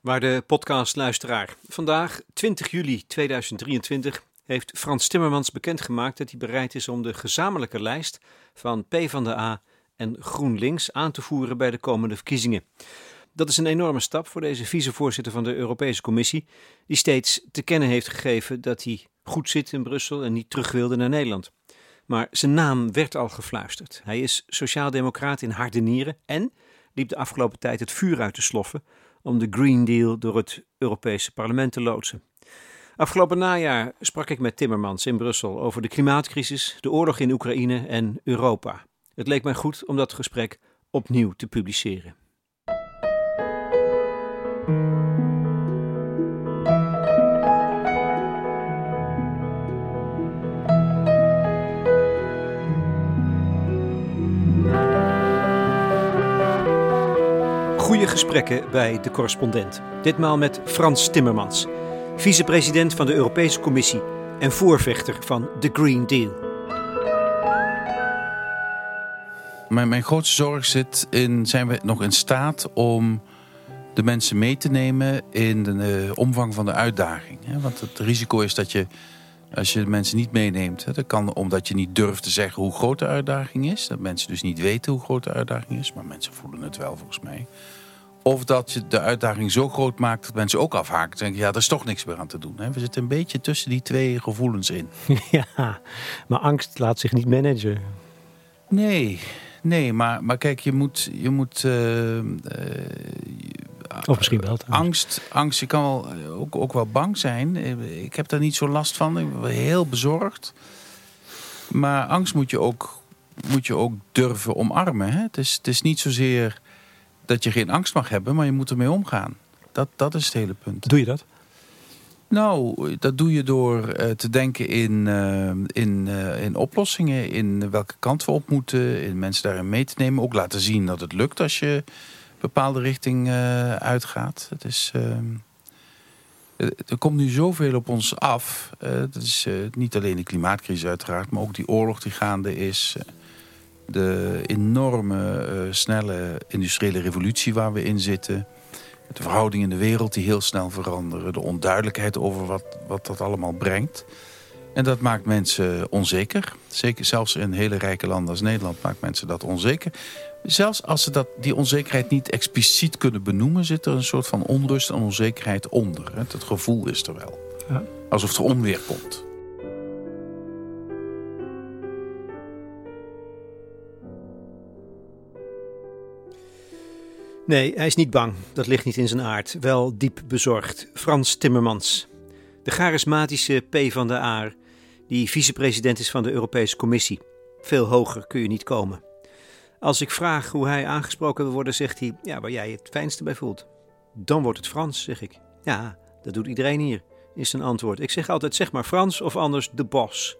Waarde podcastluisteraar. Vandaag, 20 juli 2023, heeft Frans Timmermans bekendgemaakt dat hij bereid is om de gezamenlijke lijst van PvdA en GroenLinks aan te voeren bij de komende verkiezingen. Dat is een enorme stap voor deze vicevoorzitter van de Europese Commissie, die steeds te kennen heeft gegeven dat hij goed zit in Brussel en niet terug wilde naar Nederland. Maar zijn naam werd al gefluisterd. Hij is sociaaldemocraat in harde nieren en liep de afgelopen tijd het vuur uit te sloffen om de Green Deal door het Europese parlement te loodsen. Afgelopen najaar sprak ik met Timmermans in Brussel over de klimaatcrisis, de oorlog in Oekraïne en Europa. Het leek mij goed om dat gesprek opnieuw te publiceren. Goede gesprekken bij de correspondent. Ditmaal met Frans Timmermans, vicepresident van de Europese Commissie en voorvechter van de Green Deal. Mijn, mijn grootste zorg zit in: zijn we nog in staat om de mensen mee te nemen in de uh, omvang van de uitdaging? Want het risico is dat je, als je mensen niet meeneemt, dat kan omdat je niet durft te zeggen hoe groot de uitdaging is. Dat mensen dus niet weten hoe groot de uitdaging is, maar mensen voelen het wel volgens mij. Of dat je de uitdaging zo groot maakt dat mensen ook afhaken. Denken, ja, er is toch niks meer aan te doen. We zitten een beetje tussen die twee gevoelens in. Ja, maar angst laat zich niet managen. Nee, nee, maar, maar kijk, je moet. Je moet uh, uh, of misschien wel. Angst, angst, je kan wel, ook, ook wel bang zijn. Ik heb daar niet zo last van. Ik ben heel bezorgd. Maar angst moet je ook, moet je ook durven omarmen. Hè? Het, is, het is niet zozeer dat je geen angst mag hebben, maar je moet ermee omgaan. Dat, dat is het hele punt. Doe je dat? Nou, dat doe je door uh, te denken in, uh, in, uh, in oplossingen, in welke kant we op moeten, in mensen daarin mee te nemen. Ook laten zien dat het lukt als je een bepaalde richting uitgaat. Het is, er komt nu zoveel op ons af. dat is niet alleen de klimaatcrisis uiteraard, maar ook die oorlog die gaande is de enorme uh, snelle industriële revolutie waar we in zitten. De verhoudingen in de wereld die heel snel veranderen. De onduidelijkheid over wat, wat dat allemaal brengt. En dat maakt mensen onzeker. Zeker zelfs in hele rijke landen als Nederland maakt mensen dat onzeker. Zelfs als ze dat, die onzekerheid niet expliciet kunnen benoemen... zit er een soort van onrust en onzekerheid onder. Het, het gevoel is er wel. Ja. Alsof er onweer komt. Nee, hij is niet bang. Dat ligt niet in zijn aard. Wel diep bezorgd. Frans Timmermans. De charismatische P van de Aar, die vicepresident is van de Europese Commissie. Veel hoger kun je niet komen. Als ik vraag hoe hij aangesproken wil worden, zegt hij: Ja, waar jij het fijnste bij voelt. Dan wordt het Frans, zeg ik. Ja, dat doet iedereen hier, is zijn antwoord. Ik zeg altijd: zeg maar Frans of anders de bos.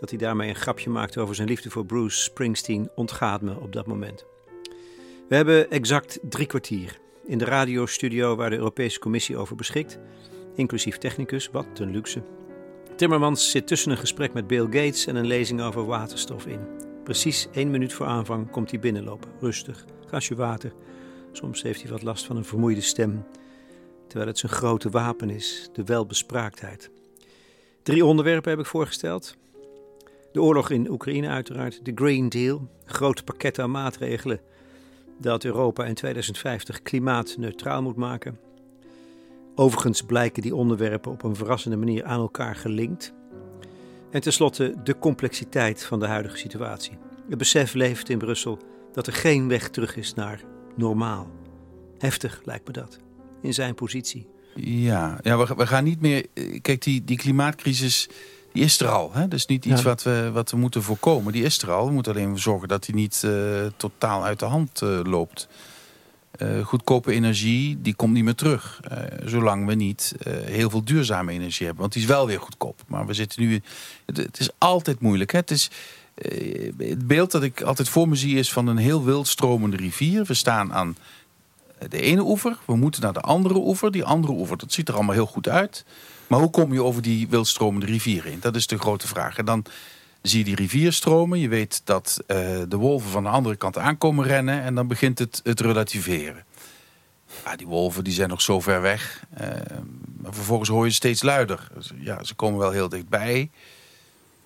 Dat hij daarmee een grapje maakt over zijn liefde voor Bruce Springsteen ontgaat me op dat moment. We hebben exact drie kwartier in de radiostudio waar de Europese Commissie over beschikt, inclusief technicus, wat een luxe. Timmermans zit tussen een gesprek met Bill Gates en een lezing over waterstof in. Precies één minuut voor aanvang komt hij binnenlopen, rustig, glasje water. Soms heeft hij wat last van een vermoeide stem, terwijl het zijn grote wapen is, de welbespraaktheid. Drie onderwerpen heb ik voorgesteld. De oorlog in Oekraïne uiteraard, de Green Deal, groot pakket aan maatregelen dat Europa in 2050 klimaatneutraal moet maken. Overigens blijken die onderwerpen op een verrassende manier aan elkaar gelinkt. En tenslotte de complexiteit van de huidige situatie. Het besef leeft in Brussel dat er geen weg terug is naar normaal. Heftig lijkt me dat, in zijn positie. Ja, ja we, gaan niet meer. Kijk, die, die klimaatcrisis die is er al. Hè? Dat is niet iets wat, we, wat we moeten voorkomen. Die is er al. We moeten alleen zorgen dat die niet uh, totaal uit de hand uh, loopt. Uh, goedkope energie, die komt niet meer terug. zolang we niet heel veel duurzame energie hebben. Want die is wel weer goedkoop. Maar we zitten nu... Het, het is altijd moeilijk. Hè? Het, is, het beeld dat ik altijd voor me zie is van een heel wild stromende rivier. We staan aan de ene oever. We moeten naar de andere oever. Die andere oever, dat ziet er allemaal heel goed uit. Maar hoe kom je over die wildstromende rivier heen? Dat is de grote vraag. En dan zie je die rivier stromen. Je weet dat uh, de wolven van de andere kant aankomen rennen. En dan begint het, het relativeren. Ja, die wolven die zijn nog zo ver weg. Uh, maar vervolgens hoor je steeds luider. Dus, ja, ze komen wel heel dichtbij.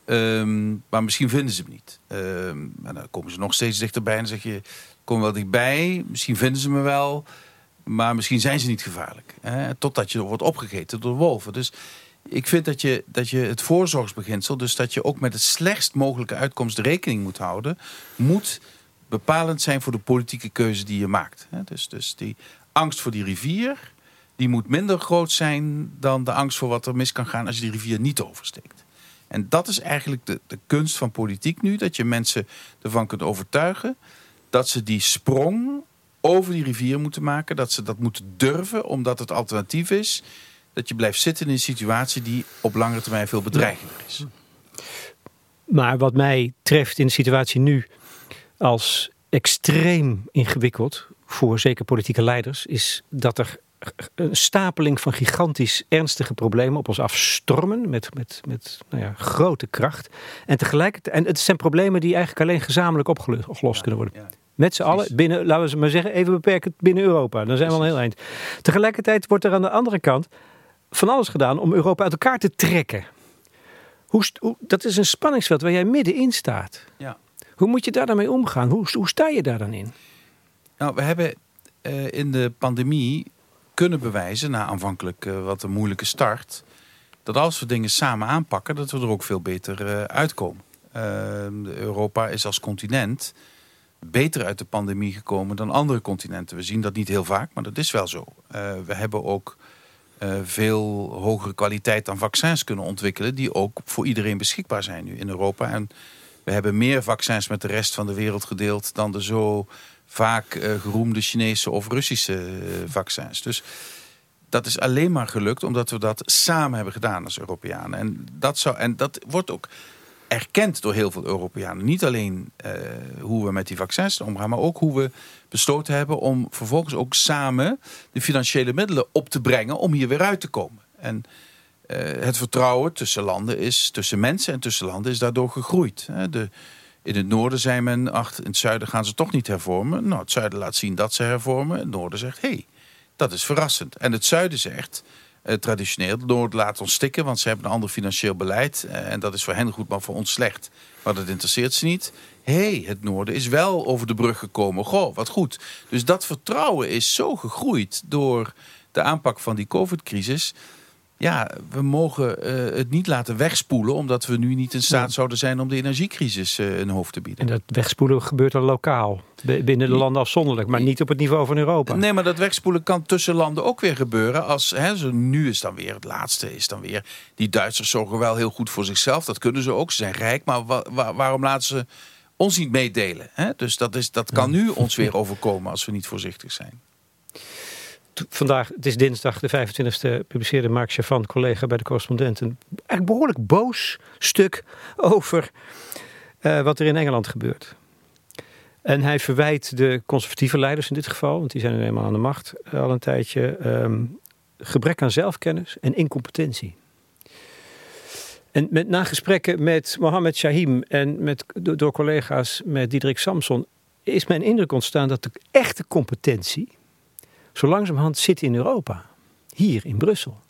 Um, maar misschien vinden ze hem niet. Um, en dan komen ze nog steeds dichterbij en zeg je... Kom wel dichtbij, misschien vinden ze me wel... maar misschien zijn ze niet gevaarlijk. Hè? Totdat je wordt opgegeten door wolven. Dus ik vind dat je, dat je het voorzorgsbeginsel... dus dat je ook met de slechtst mogelijke uitkomst rekening moet houden... moet bepalend zijn voor de politieke keuze die je maakt. Dus, dus die angst voor die rivier... die moet minder groot zijn dan de angst voor wat er mis kan gaan... als je die rivier niet oversteekt. En dat is eigenlijk de, de kunst van politiek nu. Dat je mensen ervan kunt overtuigen dat ze die sprong over die rivier moeten maken. Dat ze dat moeten durven, omdat het alternatief is dat je blijft zitten in een situatie die op langere termijn veel bedreigender is. Maar wat mij treft in de situatie nu als extreem ingewikkeld voor zeker politieke leiders, is dat er een stapeling van gigantisch ernstige problemen op ons afstormen met, met, met nou ja, grote kracht. En tegelijkertijd, en het zijn problemen die eigenlijk alleen gezamenlijk opgelost kunnen worden. Met z'n allen, binnen, laten we maar zeggen, even beperkt binnen Europa. Dan zijn we al een heel eind. Tegelijkertijd wordt er aan de andere kant van alles gedaan om Europa uit elkaar te trekken. Hoe, hoe, dat is een spanningsveld waar jij middenin staat. Ja. Hoe moet je daar dan mee omgaan? Hoe, hoe sta je daar dan in? Nou, we hebben uh, in de pandemie kunnen bewijzen, na aanvankelijk uh, wat een moeilijke start, dat als we dingen samen aanpakken, dat we er ook veel beter uh, uitkomen. Europa is als continent beter uit de pandemie gekomen dan andere continenten. We zien dat niet heel vaak, maar dat is wel zo. we hebben ook uh, veel hogere kwaliteit aan vaccins kunnen ontwikkelen... die ook voor iedereen beschikbaar zijn nu in Europa. En we hebben meer vaccins met de rest van de wereld gedeeld... dan de zo vaak uh, geroemde Chinese of Russische vaccins. Dus dat is alleen maar gelukt omdat we dat samen hebben gedaan als Europeanen. En dat, zou, en dat wordt ook erkend door heel veel Europeanen. Niet alleen uh, hoe we met die vaccins omgaan, maar ook hoe we besloten hebben om vervolgens ook samen de financiële middelen op te brengen om hier weer uit te komen. En uh, het vertrouwen tussen landen is, tussen mensen en tussen landen is daardoor gegroeid. De, in het noorden zei men, ach, in het zuiden gaan ze toch niet hervormen. Nou, het zuiden laat zien dat ze hervormen. Het noorden zegt, hé, hey, dat is verrassend. En het zuiden zegt, uh, traditioneel. Noord laat ons stikken, want ze hebben een ander financieel beleid. Uh, en dat is voor hen goed, maar voor ons slecht. Maar dat interesseert ze niet. Hé, hey, het noorden is wel over de brug gekomen. Goh, wat goed. Dus dat vertrouwen is zo gegroeid door de aanpak van die covid-crisis ja, we mogen uh, het niet laten wegspoelen... omdat we nu niet in staat zouden zijn om de energiecrisis uh, een hoofd te bieden. En dat wegspoelen gebeurt dan lokaal, binnen de landen afzonderlijk... maar niet op het niveau van Europa. Nee, maar dat wegspoelen kan tussen landen ook weer gebeuren. Als, hè, zo, nu is dan weer, het laatste is dan weer... die Duitsers zorgen wel heel goed voor zichzelf. Dat kunnen ze ook, ze zijn rijk. Maar wa waarom laten ze ons niet meedelen? Hè? Dus dat, is, dat kan nu ons weer overkomen als we niet voorzichtig zijn vandaag, het is dinsdag de 25e, publiceerde Mark Chavan, collega bij de correspondent, een eigenlijk behoorlijk boos stuk over uh, wat er in Engeland gebeurt. En hij verwijt de conservatieve leiders in dit geval, want die zijn nu eenmaal aan de macht uh, al een tijdje, um, gebrek aan zelfkennis en incompetentie. En met, na gesprekken met Mohammed Shahim en met, door collega's met Diederik Samson is mijn indruk ontstaan dat de echte competentie zo langzamerhand zit in Europa. Hier in Brussel.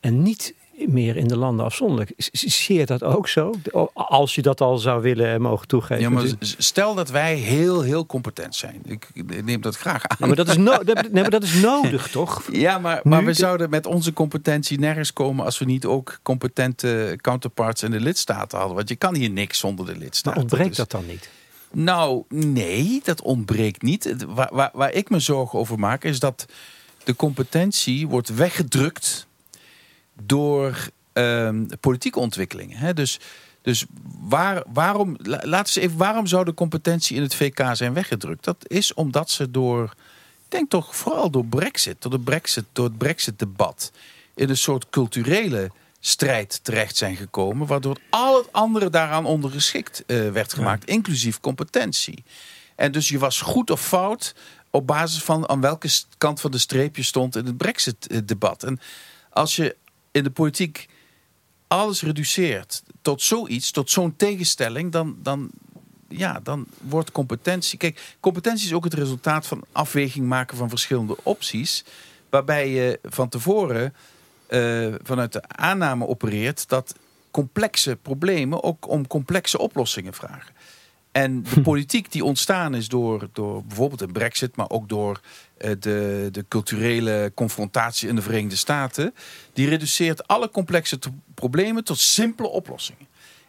En niet meer in de landen afzonderlijk. Zie je dat ook zo? Als je dat al zou willen en mogen toegeven. Ja, maar stel dat wij heel, heel competent zijn. Ik neem dat graag aan. Ja, maar, dat is no nee, maar dat is nodig, toch? Ja, maar, maar we zouden met onze competentie nergens komen... als we niet ook competente counterparts in de lidstaten hadden. Want je kan hier niks zonder de lidstaten. Maar ontbreekt dus- dat dan niet? Nou, nee, dat ontbreekt niet. Waar, waar, waar ik me zorgen over maak is dat de competentie wordt weggedrukt door uh, politieke ontwikkelingen. Dus, dus waar, waarom, laten we even, waarom zou de competentie in het VK zijn weggedrukt? Dat is omdat ze door, ik denk toch vooral door Brexit, door, de Brexit, door het Brexit-debat, in een soort culturele strijd terecht zijn gekomen. Waardoor al het andere daaraan ondergeschikt uh, werd gemaakt. Inclusief competentie. En dus je was goed of fout op basis van aan welke kant van de streep je stond in het Brexit-debat. En als je in de politiek alles reduceert tot zoiets, tot zo'n tegenstelling, dan, dan, ja, dan wordt competentie. Kijk, competentie is ook het resultaat van afweging maken van verschillende opties. Waarbij je van tevoren uh, vanuit de aanname opereert dat complexe problemen ook om complexe oplossingen vragen. En de hm. politiek die ontstaan is door, door bijvoorbeeld een brexit, maar ook door uh, de, de culturele confrontatie in de Verenigde Staten, die reduceert alle complexe problemen tot simpele oplossingen.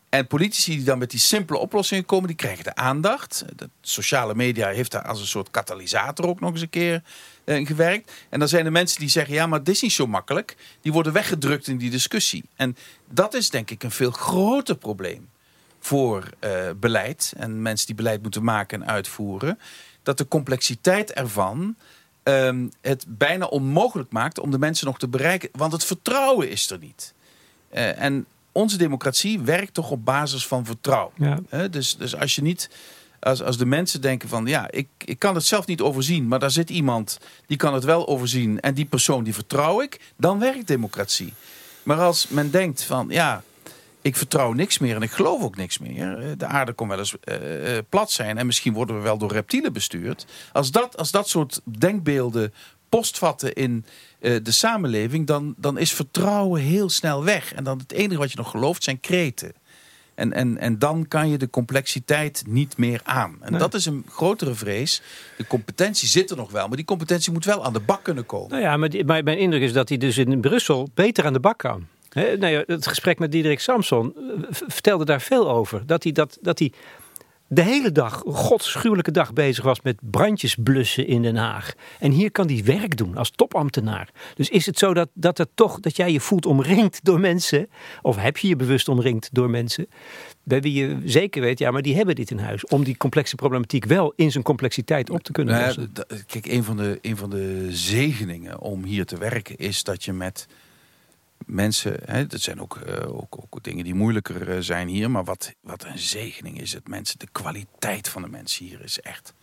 En politici die dan met die simpele oplossingen komen, die krijgen de aandacht. De sociale media heeft daar als een soort katalysator ook nog eens een keer uh, gewerkt. En dan zijn er mensen die zeggen, ja, maar dit is niet zo makkelijk. Die worden weggedrukt in die discussie. En dat is denk ik een veel groter probleem voor uh, beleid. En mensen die beleid moeten maken en uitvoeren. Dat de complexiteit ervan uh, het bijna onmogelijk maakt om de mensen nog te bereiken. Want het vertrouwen is er niet. Uh, en onze democratie werkt toch op basis van vertrouwen. Ja. dus, dus als je niet. Als, als de mensen denken van ja, ik, ik kan het zelf niet overzien, maar daar zit iemand die kan het wel overzien en die persoon die vertrouw ik, dan werkt democratie. Maar als men denkt van ja, ik vertrouw niks meer en ik geloof ook niks meer. De aarde kon wel eens uh, plat zijn en misschien worden we wel door reptielen bestuurd. Als dat, als dat soort denkbeelden postvatten in de samenleving, dan, dan is vertrouwen heel snel weg. En dan het enige wat je nog gelooft zijn kreten. En, en, en dan kan je de complexiteit niet meer aan. En dat is een grotere vrees. De competentie zit er nog wel, maar die competentie moet wel aan de bak kunnen komen. Nou ja, maar, die, maar mijn indruk is dat hij dus in Brussel beter aan de bak kan. He, nou het gesprek met Diederik Samson eh, vertelde daar veel over. Dat hij, dat, dat hij de hele dag, godschuwelijke dag bezig was met brandjes blussen in Den Haag. En hier kan hij werk doen als topambtenaar. Dus is het zo dat, dat, het toch, dat jij je voelt omringd door mensen, of heb je je bewust omringd door mensen, bij wie je zeker weet, ja, maar die hebben dit in huis. Om die complexe problematiek wel in zijn complexiteit op te kunnen nou lossen. kijk, een van, de, een van de zegeningen om hier te werken is dat je met mensen, hè, dat zijn ook, uh, ook, ook, dingen die moeilijker uh, zijn hier, maar wat, wat een zegening is het mensen. De kwaliteit van de mensen hier is echt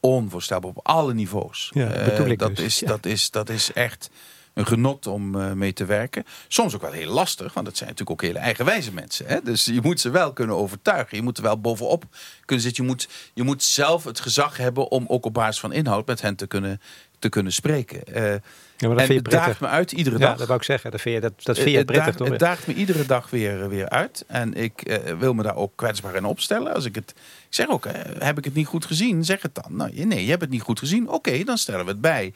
onvoorstelbaar op alle niveaus. Ja, uh, dat, dus. is, dat, is, dat is echt een genot om mee te werken. Soms ook wel heel lastig, want het zijn natuurlijk ook hele eigenwijze mensen. Hè? Dus je moet ze wel kunnen overtuigen. Je moet er wel bovenop kunnen zitten. Je moet, je moet zelf het gezag hebben om ook op basis van inhoud met hen te kunnen, te kunnen spreken. Ja, maar dat en het daagt me uit iedere dag. Dat wou ik zeggen. Dat vind je, dat, dat vind je prettig, toch? Het daagt me iedere dag weer, weer uit. En ik uh, wil me daar ook kwetsbaar in opstellen. Als ik het ik zeg ook, uh, heb ik het niet goed gezien? Zeg het dan. Nou, nee, je hebt het niet goed gezien. Oké, okay, dan stellen we het bij.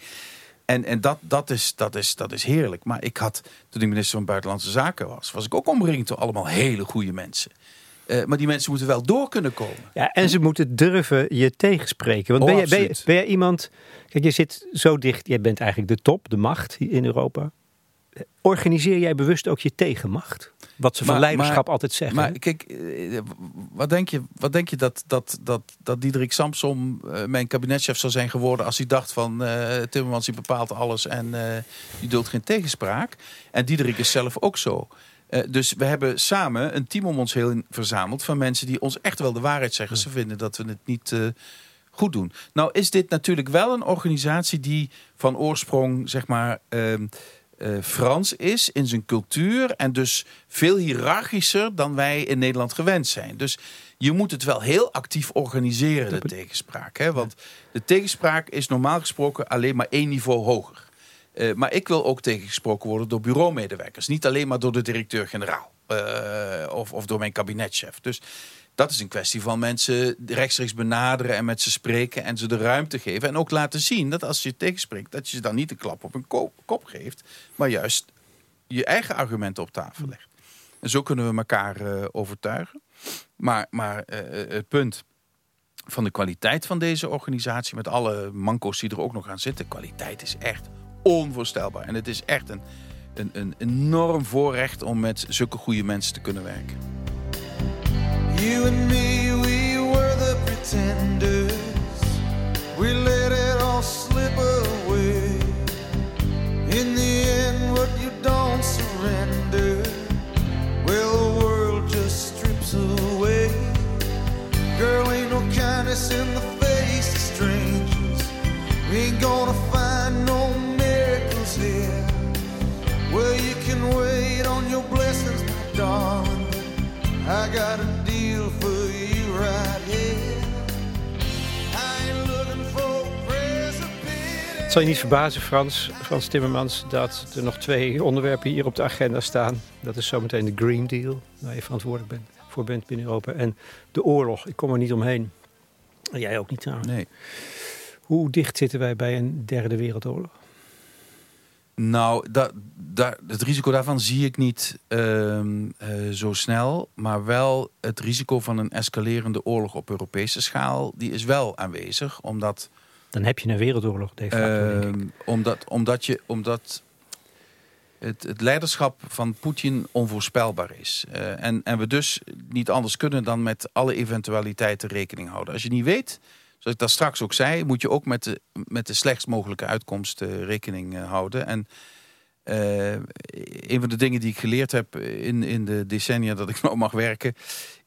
En, en dat, dat, is, dat, is, dat is heerlijk. Maar ik had, toen ik minister van Buitenlandse Zaken was, was ik ook omringd door allemaal hele goede mensen. Uh, maar die mensen moeten wel door kunnen komen. Ja, en ze moeten durven je tegenspreken. Want oh, ben, je, ben, je, ben je iemand. Kijk, je zit zo dicht. Jij bent eigenlijk de top, de macht in Europa. Organiseer jij bewust ook je tegenmacht? Wat ze van leiderschap altijd zeggen. Maar kijk, eh, wat denk je, wat denk je dat, dat, dat, dat Diederik Samsom uh, mijn kabinetchef zou zijn geworden als hij dacht van uh, Timmermans die bepaalt alles en die duldt geen tegenspraak. En Diederik is zelf ook zo. Uh, dus we hebben samen een team om ons heen verzameld van mensen die ons echt wel de waarheid zeggen. Ze vinden dat we het niet uh, goed doen. Nou is dit natuurlijk wel een organisatie die van oorsprong zeg maar uh, Frans is in zijn cultuur en dus veel hiërarchischer dan wij in Nederland gewend zijn. Dus je moet het wel heel actief organiseren, de tegenspraak. Hè? Want de tegenspraak is normaal gesproken alleen maar één niveau hoger. Uh, maar ik wil ook tegengesproken worden door bureaumedewerkers. Niet alleen maar door de directeur-generaal. Uh, of, of door mijn kabinetchef. Dus dat is een kwestie van mensen rechtstreeks benaderen en met ze spreken en ze de ruimte geven. En ook laten zien dat als je tegenspreekt, dat je ze dan niet een klap op hun kop, geeft, maar juist je eigen argumenten op tafel legt. En zo kunnen we elkaar uh, overtuigen. Maar, maar het punt van de kwaliteit van deze organisatie, met alle manco's die er ook nog aan zitten, kwaliteit is echt onvoorstelbaar. En het is echt een, een, een enorm voorrecht om met zulke goede mensen te kunnen werken. You and me, we were the pretenders. We let it all slip away. In the I got a deal for you right here. I looking for Het zal je niet verbazen, Frans, Frans Timmermans, dat er nog twee onderwerpen hier op de agenda staan. Dat is zometeen de Green Deal, waar je verantwoordelijk bent, voor bent binnen Europa. En de oorlog, ik kom er niet omheen. Jij ook niet trouwens. Nee. Hoe dicht zitten wij bij een derde wereldoorlog? Nou, dat, daar, het risico daarvan zie ik niet ehm, eh, zo snel. Maar wel het risico van een escalerende oorlog op Europese schaal, die is wel aanwezig. Omdat dan heb je een wereldoorlog de facto, uh, omdat, omdat, je, omdat het, het leiderschap van Poetin onvoorspelbaar is. Uh, en, en we dus niet anders kunnen dan met alle eventualiteiten rekening houden. Als je niet weet, zoals ik dat straks ook zei... moet je ook met de, met de slechtst mogelijke uitkomst uh, rekening uh, houden. En een van de dingen die ik geleerd heb in, in de decennia dat ik nog mag werken...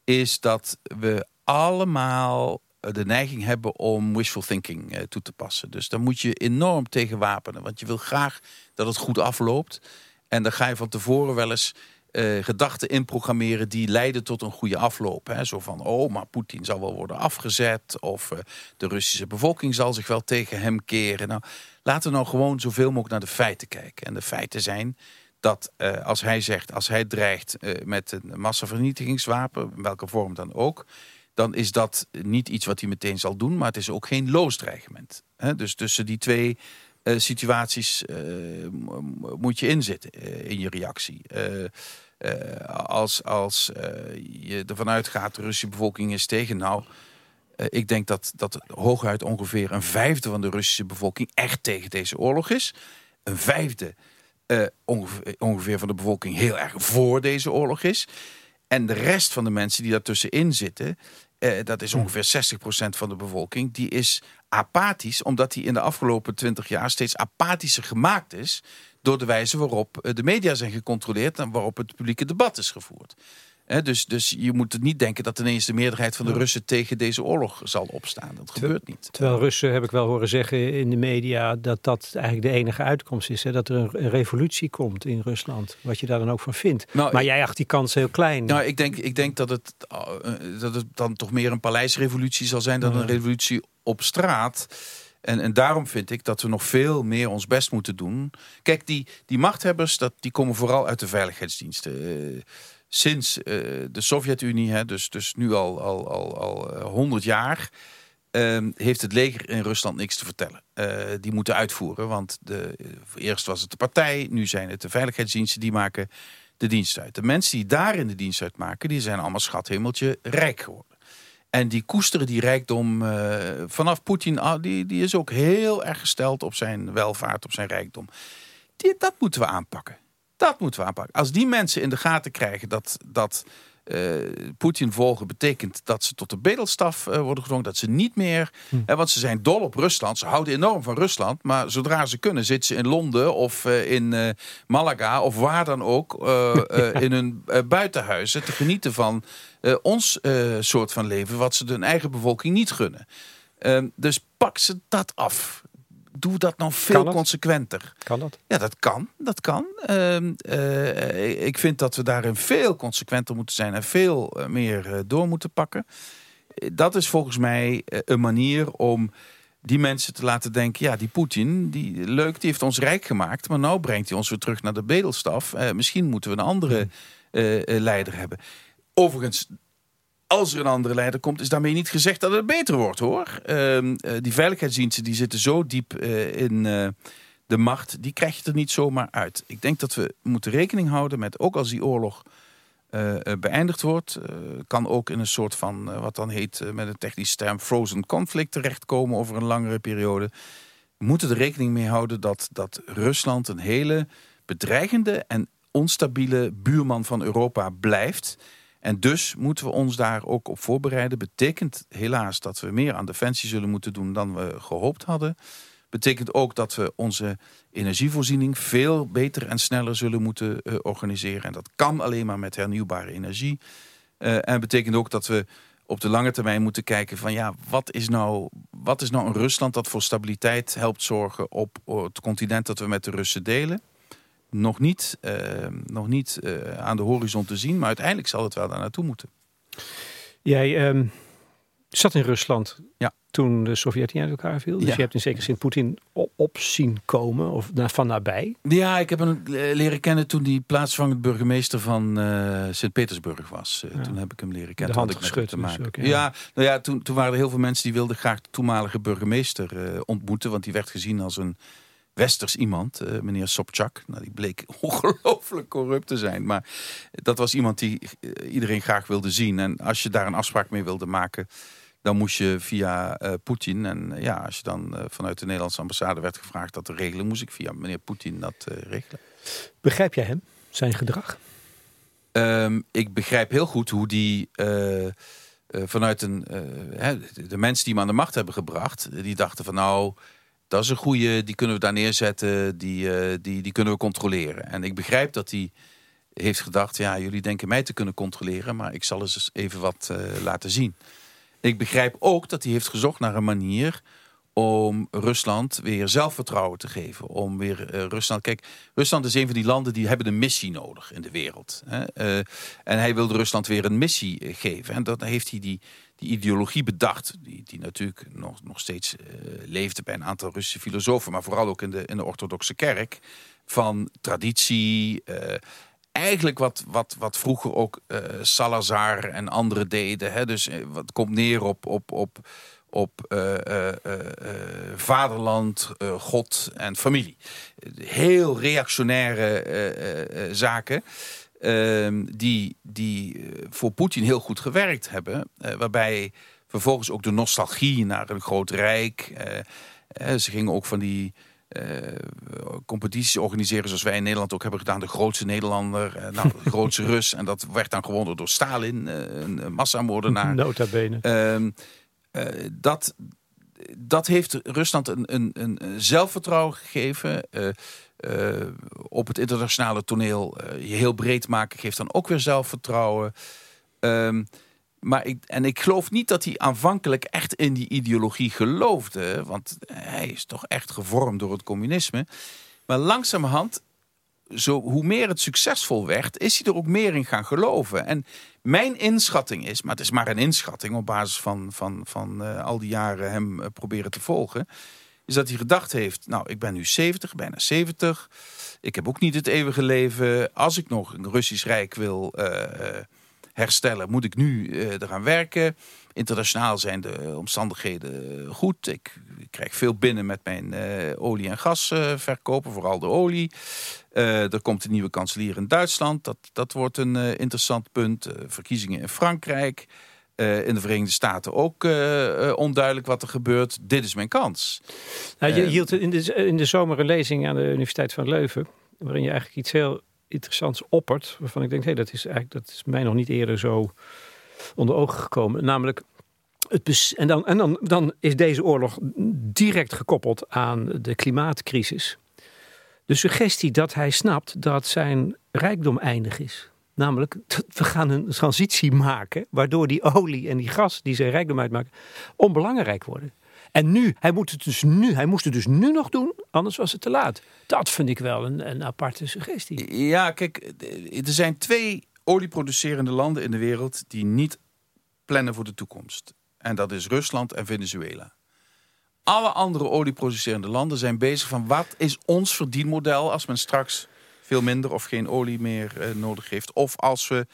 is dat we allemaal eh, de neiging hebben om wishful thinking toe te passen. Dus daar moet je enorm tegen wapenen. Want je wil graag dat het goed afloopt. En dan ga je van tevoren wel eens uh, gedachten inprogrammeren die leiden tot een goede afloop. Hè? Zo van, oh, maar Poetin zal wel worden afgezet. Of uh, de Russische bevolking zal zich wel tegen hem keren. Nou, laten we nou gewoon zoveel mogelijk naar de feiten kijken. En de feiten zijn dat uh, als hij zegt, als hij dreigt met een massavernietigingswapen, in welke vorm dan ook dan is dat niet iets wat hij meteen zal doen. Maar het is ook geen loos dreigement. dus tussen die twee situaties uh, moet je inzitten uh, in je reactie. als als je ervan uitgaat, de Russische bevolking is tegen... nou, ik denk dat, dat hooguit ongeveer een vijfde van de Russische bevolking... echt tegen deze oorlog is. Een vijfde ongeveer, ongeveer van de bevolking heel erg voor deze oorlog is... En de rest van de mensen die daartussenin zitten... Eh, dat is ongeveer 60% van de bevolking, die is apathisch, omdat die in de afgelopen 20 jaar steeds apathischer gemaakt is door de wijze waarop eh, de media zijn gecontroleerd en waarop het publieke debat is gevoerd dus, dus je moet het niet denken dat ineens de meerderheid van de Russen tegen deze oorlog zal opstaan. Dat gebeurt niet. Terwijl Russen, heb ik wel horen zeggen in de media, dat dat eigenlijk de enige uitkomst is. Hè? Dat er een, revolutie komt in Rusland. Wat je daar dan ook van vindt. Nou, maar jij acht die kans heel klein. Nou, ik denk, ik denk dat, het, eh, dat het dan toch meer een paleisrevolutie zal zijn dan een revolutie op straat. En, en daarom vind ik dat we nog veel meer ons best moeten doen. Kijk, die, die machthebbers, dat, die komen vooral uit de veiligheidsdiensten. Uh, sinds uh, de Sovjet-Unie, dus, dus nu al, al, al, al 100 eh, jaar, uh, heeft het leger in Rusland niks te vertellen. Uh, die moeten uitvoeren, want de, eerst was het de partij, nu zijn het de veiligheidsdiensten die maken de dienst uit. De mensen die daar in de dienst uit maken, die zijn allemaal schathemeltje rijk geworden. En die koesteren die rijkdom vanaf Poetin, ah, die, die is ook heel erg gesteld op zijn welvaart, op zijn rijkdom. Die, dat moeten we aanpakken. Dat moeten we aanpakken. Als die mensen in de gaten krijgen dat, dat uh, Poetin volgen betekent dat ze tot de bedelstaf uh, worden gedwongen. Dat ze niet meer, hm. hè, want ze zijn dol op Rusland. Ze houden enorm van Rusland. Maar zodra ze kunnen zitten ze in Londen of uh, in Malaga of waar dan ook. in hun buitenhuizen te genieten van ons soort van leven. Wat ze hun eigen bevolking niet gunnen. Ehm, dus pak ze dat af doe dat nou veel consequenter. Kan dat? Ja, dat kan. Dat kan. Ehm, eh, ik vind dat we daarin veel consequenter moeten zijn en veel eh, meer uh, door moeten pakken. Dat is volgens mij een manier om die mensen te laten denken... ja, die Poetin, die, leuk, die heeft ons rijk gemaakt... maar nou brengt hij ons weer terug naar de bedelstaf. misschien moeten we een andere hmm. leider hebben. Overigens, als er een andere leider komt, is daarmee niet gezegd dat het beter wordt hoor. Uh, die veiligheidsdiensten die zitten zo diep uh, in uh, de macht, die krijg je er niet zomaar uit. Ik denk dat we moeten rekening houden met, ook als die oorlog beëindigd wordt, kan ook in een soort van, wat dan heet met een technische term, frozen conflict terechtkomen over een langere periode. We moeten er rekening mee houden dat, dat Rusland een hele bedreigende en onstabiele buurman van Europa blijft. En dus moeten we ons daar ook op voorbereiden. Betekent helaas dat we meer aan defensie zullen moeten doen dan we gehoopt hadden. Betekent ook dat we onze energievoorziening veel beter en sneller zullen moeten uh, organiseren. En dat kan alleen maar met hernieuwbare energie. Uh, en betekent ook dat we op de lange termijn moeten kijken van ja, wat is nou, wat is nou een Rusland dat voor stabiliteit helpt zorgen op het continent dat we met de Russen delen nog niet, uh, nog niet uh, aan de horizon te zien. Maar uiteindelijk zal het wel daar naartoe moeten. Jij um, zat in Rusland Ja. toen de Sovjet-Unie uit elkaar viel. Dus Ja. je hebt in zekere zin Poetin op zien komen, of na- van nabij. Ja, ik heb hem eh, leren kennen toen hij plaatsvangend burgemeester van eh Sint-Petersburg was. Eh, Ja. Toen heb ik hem leren De kennen. hand had ik met hem geschud te dus ook, ja. ja, nou ja, toen, toen waren er heel veel mensen die wilden graag de toenmalige burgemeester eh, ontmoeten. Want die werd gezien als een westers iemand, eh, meneer Sobchak. Nou, die bleek ongelooflijk corrupt te zijn. Maar dat was iemand die eh, iedereen graag wilde zien. En als je daar een afspraak mee wilde maken, dan moest je via eh, Poetin. En ja, als je dan vanuit de Nederlandse ambassade werd gevraagd dat te regelen, moest ik via meneer Poetin dat regelen. Begrijp jij hem, zijn gedrag? Ehm, ik begrijp heel goed hoe die vanuit een. de mensen die hem aan de macht hebben gebracht, die dachten van nou. Dat is een goede, die kunnen we daar neerzetten, die, eh, die, die kunnen we controleren. En ik begrijp dat hij heeft gedacht, ja, jullie denken mij te kunnen controleren, maar ik zal eens even wat eh, laten zien. Ik begrijp ook dat hij heeft gezocht naar een manier om Rusland weer zelfvertrouwen te geven. Om weer eh, Rusland. Kijk, Rusland is een van die landen die hebben een missie nodig in de wereld. Hè? En hij wilde Rusland weer een missie geven. En dat heeft hij die, die ideologie bedacht. Die, die natuurlijk nog, nog steeds eh, leefde bij een aantal Russische filosofen, maar vooral ook in de, in de orthodoxe kerk. Van traditie. eh, eigenlijk wat, wat, wat vroeger ook eh, Salazar en anderen deden. Hè? Dus wat komt neer op, op, op, op vaderland, God en familie. Heel reactionaire zaken. Ehm, die die eh, voor Poetin heel goed gewerkt hebben. eh, waarbij vervolgens ook de nostalgie naar een groot rijk. eh, ze gingen ook van die competities organiseren zoals wij in Nederland ook hebben gedaan. De grootste Nederlander, nou, de grootste Rus. En dat werd dan gewonnen door Stalin, een, massamoordenaar. Nota bene. Ehm, eh, dat, dat heeft Rusland een, een, een zelfvertrouwen gegeven. Eh, eh, op het internationale toneel eh, je heel breed maken geeft dan ook weer zelfvertrouwen. Ehm, maar ik, en ik geloof niet dat hij aanvankelijk echt in die ideologie geloofde. Want hij is toch echt gevormd door het communisme. Maar langzamerhand, zo, hoe meer het succesvol werd, is hij er ook meer in gaan geloven. En mijn inschatting is, maar het is maar een inschatting op basis van, van, van eh, al die jaren hem eh, proberen te volgen. Is dat hij gedacht heeft, nou ik ben nu 70, bijna 70. Ik heb ook niet het eeuwige leven. Als ik nog een Russisch Rijk wil eh, herstellen, moet ik nu eraan werken. Internationaal zijn de omstandigheden goed. Ik, ik krijg veel binnen met mijn eh, olie- en gasverkopen, vooral de olie. Eh, er komt een nieuwe kanselier in Duitsland. Dat, dat wordt een eh, interessant punt. Verkiezingen in Frankrijk. In de Verenigde Staten ook onduidelijk wat er gebeurt. Dit is mijn kans. Nou, je hield in de, in de zomer een lezing aan de Universiteit van Leuven. Waarin je eigenlijk iets heel interessants oppert. Waarvan ik denk, hé, dat is eigenlijk dat is mij nog niet eerder zo onder ogen gekomen. Namelijk, het en, dan, en dan, dan is deze oorlog direct gekoppeld aan de klimaatcrisis. De suggestie dat hij snapt dat zijn rijkdom eindig is. Namelijk, we gaan een transitie maken waardoor die olie en die gas die zijn rijkdom uitmaken onbelangrijk worden. En nu, hij moet het dus nu, hij moest het dus nu nog doen, anders was het te laat. Dat vind ik wel een, een aparte suggestie. Ja, kijk, er zijn twee olieproducerende landen in de wereld die niet plannen voor de toekomst. En dat is Rusland en Venezuela. Alle andere olieproducerende landen zijn bezig van wat is ons verdienmodel als men straks veel minder of geen olie meer eh, nodig heeft. Of als we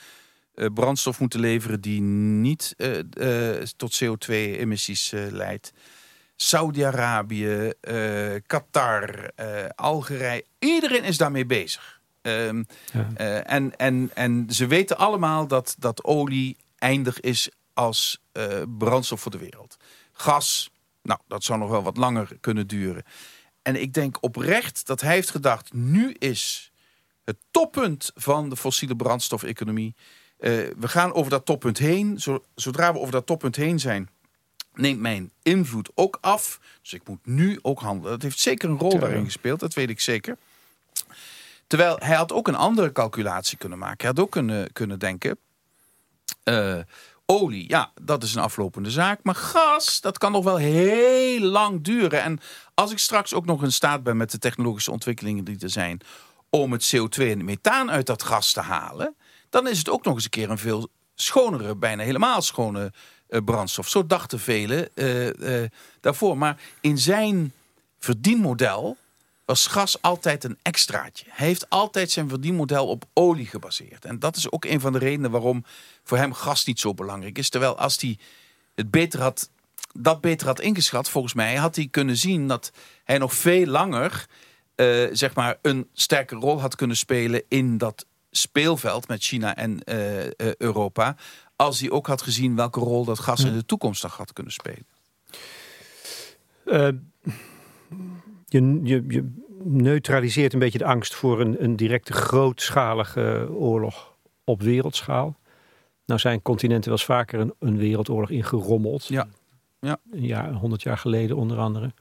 eh, brandstof moeten leveren die niet eh, tot CO2-emissies eh, leidt. Saudi-Arabië, Qatar, Algerije. Iedereen is daarmee bezig. Ehm, Ja. eh, en, en, en ze weten allemaal dat, dat olie eindig is als eh, brandstof voor de wereld. Gas, nou, dat zou nog wel wat langer kunnen duren. En ik denk oprecht dat hij heeft gedacht... nu is het toppunt van de fossiele brandstofeconomie. Eh, we gaan over dat toppunt heen. Zo- Zodra we over dat toppunt heen zijn... neemt mijn invloed ook af. Dus ik moet nu ook handelen. Dat heeft zeker een rol daarin gespeeld. Dat weet ik zeker. Terwijl hij had ook een andere calculatie kunnen maken. Hij had ook kunnen, kunnen denken... eh, olie, ja, dat is een aflopende zaak. Maar gas, dat kan nog wel heel lang duren. En als ik straks ook nog in staat ben met de technologische ontwikkelingen die er zijn... om het CO2 en het methaan uit dat gas te halen... dan is het ook nog eens een keer een veel schonere, bijna helemaal schone brandstof. Zo dachten velen daarvoor. Maar in zijn verdienmodel was gas altijd een extraatje. Hij heeft altijd zijn verdienmodel op olie gebaseerd. En dat is ook een van de redenen waarom voor hem gas niet zo belangrijk is. Terwijl als hij het beter had, dat beter had ingeschat, volgens mij, had hij kunnen zien dat hij nog veel langer uh, zeg maar een sterke rol had kunnen spelen in dat speelveld met China en uh, uh, Europa. Als hij ook had gezien welke rol dat gas in de toekomst nog had kunnen spelen. Je, je, je neutraliseert een beetje de angst voor een, een directe grootschalige oorlog op wereldschaal. Nou zijn continenten wel eens vaker een, een wereldoorlog ingerommeld. Ja. ja. Jaar, honderd jaar geleden onder andere.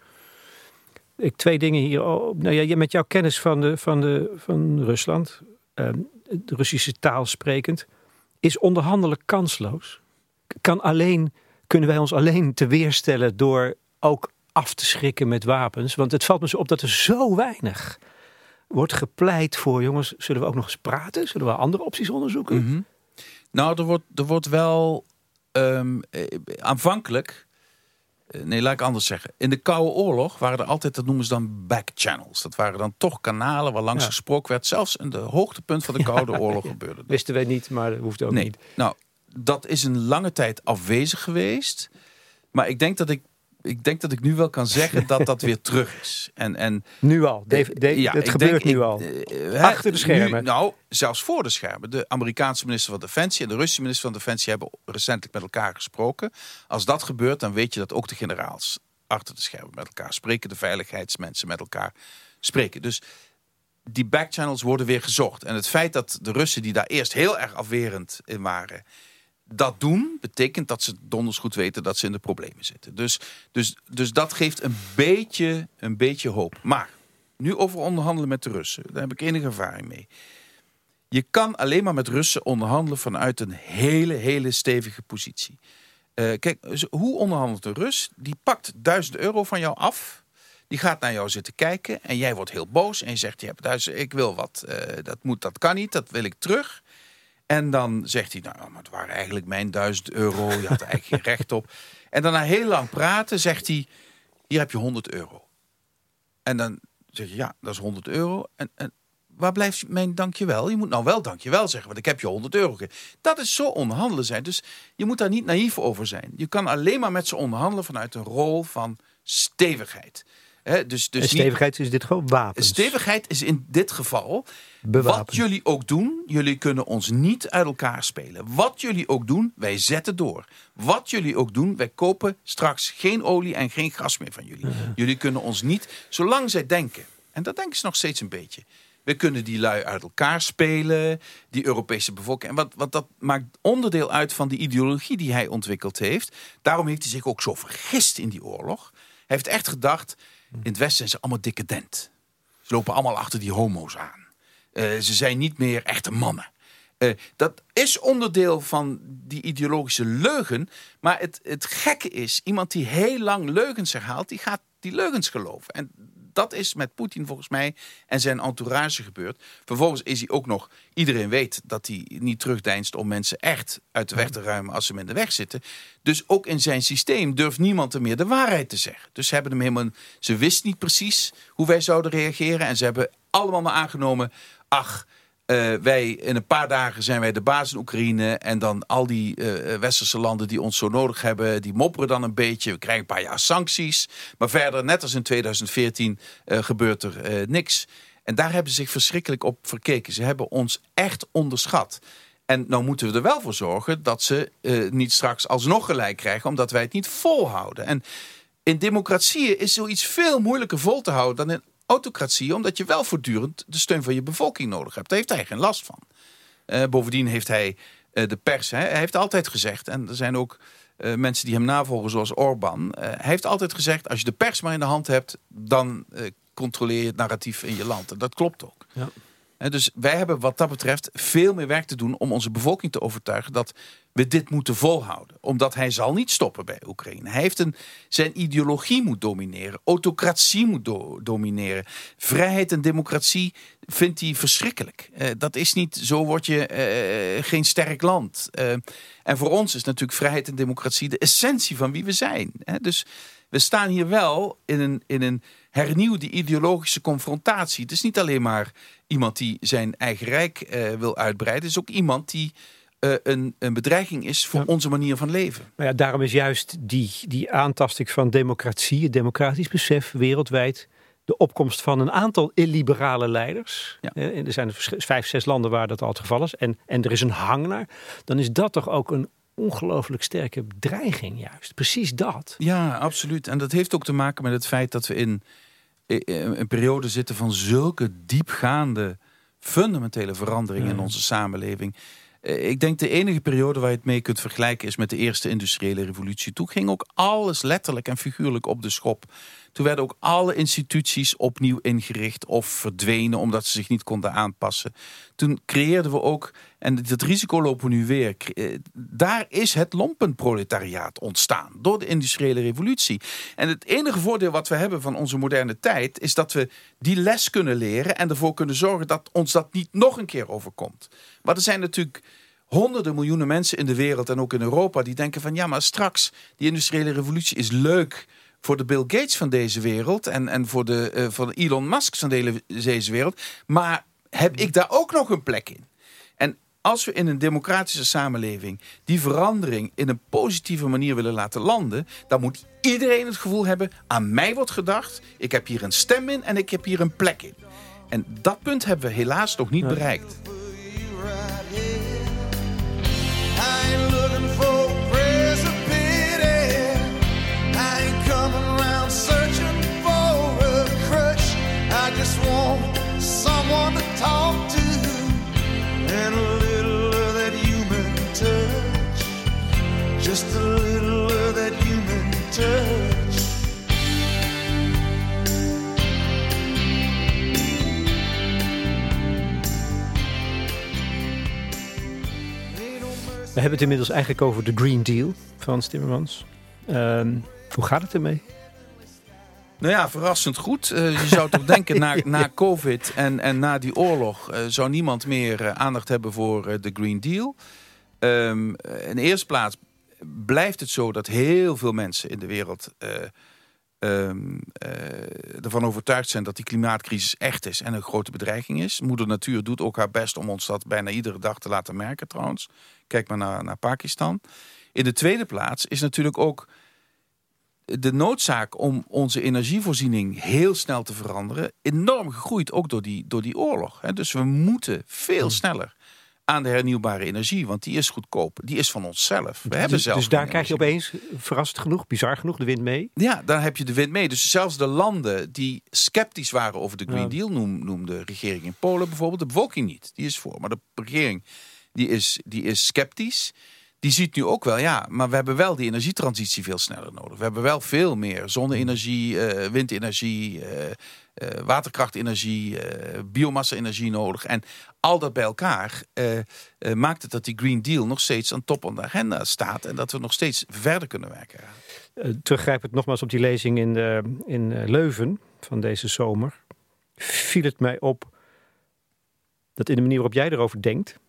Ik twee dingen hier. Nou ja, met jouw kennis van, de, van, de, van Rusland, ehm, de Russische taal sprekend, is onderhandelen kansloos. Kan alleen, kunnen wij ons alleen te weerstellen door ook af te schrikken met wapens. Want het valt me zo op dat er zo weinig wordt gepleit voor, jongens, zullen we ook nog eens praten? Zullen we andere opties onderzoeken? Mhm. Nou, er wordt, er wordt wel um, aanvankelijk, eh, nee, laat ik anders zeggen. In de Koude Oorlog waren er altijd, dat noemen ze dan backchannels. Dat waren dan toch kanalen waar langs gesproken werd. Zelfs in de hoogtepunt van de Koude Oorlog gebeurde dat. Wisten wij niet, maar dat hoeft ook nee. niet. Nou, dat is een lange tijd afwezig geweest. Maar ik denk dat ik ik denk dat ik nu wel kan zeggen dat dat weer terug is. En, en, nu al? Dave, Dave, ja, het gebeurt nu al? Uh, Achter de schermen? nou, zelfs voor de schermen. De Amerikaanse minister van Defensie en de Russische minister van Defensie hebben recentelijk met elkaar gesproken. Als dat gebeurt, dan weet je dat ook de generaals achter de schermen met elkaar spreken. De veiligheidsmensen met elkaar spreken. Dus die backchannels worden weer gezocht. En het feit dat de Russen die daar eerst heel erg afwerend in waren dat doen, betekent dat ze donders goed weten dat ze in de problemen zitten. Dus, dus, dus dat geeft een beetje, een beetje hoop. Maar nu over onderhandelen met de Russen. Daar heb ik enige ervaring mee. Je kan alleen maar met Russen onderhandelen vanuit een hele, hele stevige positie. Uh, kijk, hoe onderhandelt een Rus? Die pakt duizend euro van jou af. Die gaat naar jou zitten kijken en jij wordt heel boos en je zegt: je hebt duizend, ik wil wat, uh, dat moet, dat kan niet, dat wil ik terug. En dan zegt hij, nou, maar het waren eigenlijk mijn duizend euro. Je had er eigenlijk geen recht op. En dan na heel lang praten zegt hij, hier heb je 100 euro. En dan zeg je, ja, dat is 100 euro. En, en waar blijft mijn dankjewel? Je moet nou wel dankjewel zeggen, want ik heb je 100 euro gegeven. Dat is zo onderhandelen zijn. Dus je moet daar niet naïef over zijn. Je kan alleen maar met ze onderhandelen vanuit een rol van stevigheid. He, dus, dus stevigheid is dit gewoon wapens. Stevigheid is in dit geval wat jullie ook doen, jullie kunnen ons niet uit elkaar spelen. Wat jullie ook doen, wij zetten door. Wat jullie ook doen, wij kopen straks geen olie en geen gas meer van jullie. Jullie kunnen ons niet, zolang zij denken, en dat denken ze nog steeds een beetje. We kunnen die lui uit elkaar spelen, die Europese bevolking. En wat, wat dat maakt onderdeel uit van die ideologie die hij ontwikkeld heeft. Daarom heeft hij zich ook zo vergist in die oorlog. Hij heeft echt gedacht, in het Westen zijn ze allemaal decadent. Ze lopen allemaal achter die homo's aan. Uh, ze zijn niet meer echte mannen. Uh, dat is onderdeel van die ideologische leugen. Maar het, het gekke is, iemand die heel lang leugens herhaalt, die gaat die leugens geloven. En dat is met Poetin volgens mij en zijn entourage gebeurd. Vervolgens is hij ook nog, iedereen weet dat hij niet terugdeinst om mensen echt uit de weg te ruimen als ze hem in de weg zitten. Dus ook in zijn systeem durft niemand er meer de waarheid te zeggen. Dus ze hebben hem helemaal, ze wist niet precies hoe wij zouden reageren en ze hebben allemaal maar aangenomen, ach, uh, wij in een paar dagen zijn wij de baas in Oekraïne. En dan al die uh, westerse landen die ons zo nodig hebben, die mopperen dan een beetje. We krijgen een paar jaar sancties. Maar verder, net als in 2014, uh, gebeurt er niks. En daar hebben ze zich verschrikkelijk op verkeken. Ze hebben ons echt onderschat. En nou moeten we er wel voor zorgen dat ze niet straks alsnog gelijk krijgen, omdat wij het niet volhouden. En in democratieën is zoiets veel moeilijker vol te houden dan in autocratie, omdat je wel voortdurend de steun van je bevolking nodig hebt. Daar heeft hij geen last van. Uh, bovendien heeft hij uh, de pers, hè, hij heeft altijd gezegd, en er zijn ook uh, mensen die hem navolgen, zoals Orbán. hij heeft altijd gezegd: als je de pers maar in de hand hebt, dan controleer je het narratief in je land. En dat klopt ook. Ja. Dus wij hebben wat dat betreft veel meer werk te doen om onze bevolking te overtuigen dat we dit moeten volhouden. Omdat hij zal niet stoppen bij Oekraïne. Hij heeft een, zijn ideologie moet domineren. Autocratie moet domineren. Vrijheid en democratie vindt hij verschrikkelijk. Uh, dat is niet, zo word je uh, geen sterk land. En voor ons is natuurlijk vrijheid en democratie de essentie van wie we zijn. Hè? Dus we staan hier wel in een, in een hernieuwde ideologische confrontatie. Het is niet alleen maar iemand die zijn eigen rijk wil uitbreiden. Het is ook iemand die uh, een, een bedreiging is voor onze manier van leven. Maar ja, daarom is juist die, die aantasting van democratie, het democratisch besef wereldwijd, de opkomst van een aantal illiberale leiders. Ja. er zijn vijf, zes landen waar dat al het geval is. En, en er is een hang naar. Dan is dat toch ook een ongelooflijk sterke dreiging juist. Precies dat. Ja, absoluut. En dat heeft ook te maken met het feit dat we in een periode zitten van zulke diepgaande fundamentele veranderingen in onze samenleving. Eh, ik denk de enige periode waar je het mee kunt vergelijken is met de eerste industriële revolutie. Toen ging ook alles letterlijk en figuurlijk op de schop. Toen werden ook alle instituties opnieuw ingericht of verdwenen omdat ze zich niet konden aanpassen. Toen creëerden we ook, en dat risico lopen we nu weer, eh, daar is het lompenproletariaat ontstaan door de industriële revolutie. En het enige voordeel wat we hebben van onze moderne tijd is dat we die les kunnen leren en ervoor kunnen zorgen dat ons dat niet nog een keer overkomt. Maar er zijn natuurlijk honderden miljoenen mensen in de wereld en ook in Europa die denken van ja, maar straks die industriële revolutie is leuk voor de Bill Gates van deze wereld en, en voor, de, uh, voor de Elon Musk van deze wereld. Maar heb ik daar ook nog een plek in? En als we in een democratische samenleving die verandering in een positieve manier willen laten landen, dan moet iedereen het gevoel hebben: aan mij wordt gedacht, ik heb hier een stem in en ik heb hier een plek in. En dat punt hebben we helaas nog niet bereikt. We hebben het inmiddels eigenlijk over de Green Deal, Frans Timmermans. Uh, hoe gaat het ermee? Nou ja, verrassend goed. Uh, je zou toch denken, na, na COVID en, en na die oorlog... Uh, zou niemand meer uh, aandacht hebben voor de Green Deal. Um, in de eerste plaats blijft het zo dat heel veel mensen in de wereld um, uh, ervan overtuigd zijn dat die klimaatcrisis echt is en een grote bedreiging is. Moeder Natuur doet ook haar best om ons dat bijna iedere dag te laten merken trouwens. Kijk maar naar, naar Pakistan. In de tweede plaats is natuurlijk ook de noodzaak om onze energievoorziening heel snel te veranderen enorm gegroeid, ook door die, door die oorlog. Dus we moeten veel hmm. sneller aan de hernieuwbare energie. Want die is goedkoop. Die is van onszelf. We dus, hebben zelf dus daar krijg je opeens, verrassend genoeg, bizar genoeg, de wind mee? Ja, daar heb je de wind mee. Dus zelfs de landen die sceptisch waren over de Green Deal, noem, noem de regering in Polen bijvoorbeeld, de bevolking niet. Die is voor. Maar de regering die is, die is sceptisch die ziet nu ook wel, ja, maar we hebben wel die energietransitie veel sneller nodig. We hebben wel veel meer zonne-energie, uh, windenergie, uh, uh, waterkrachtenergie, biomassa-energie nodig. En al dat bij elkaar maakt het dat die Green Deal nog steeds aan top van de agenda staat. En dat we nog steeds verder kunnen werken. teruggrijpend nogmaals op die lezing in, in Leuven van deze zomer. Viel het mij op dat in de manier waarop jij erover denkt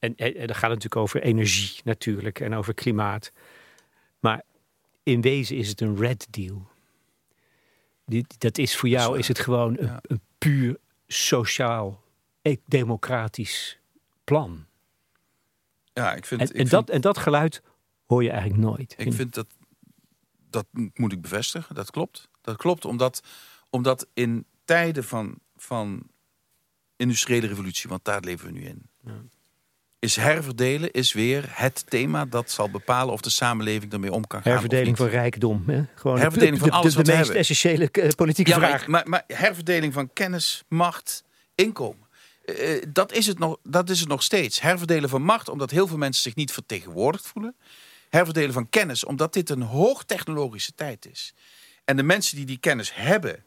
en, en, en dat gaat natuurlijk over energie natuurlijk en over klimaat. Maar in wezen is het een red deal. Die, dat is voor jou is het gewoon een, een puur sociaal, e-, democratisch plan. Ja, ik vind, en, ik en vind, dat, en dat geluid hoor je eigenlijk nooit. Ik vind dat, dat moet ik bevestigen, dat klopt. Dat klopt omdat, omdat in tijden van, van industriële revolutie, want daar leven we nu in. Ja is herverdelen is weer het thema dat zal bepalen of de samenleving ermee om kan gaan. Herverdeling van rijkdom. Hè? Gewoon herverdeling van alles de, de, de meest essentiële eh, politieke vraag. Maar, maar, herverdeling van kennis, macht, inkomen. Uh, dat, is het nog, dat is het nog steeds. Herverdelen van macht, omdat heel veel mensen zich niet vertegenwoordigd voelen. Herverdelen van kennis, omdat dit een hoogtechnologische tijd is. En de mensen die die kennis hebben,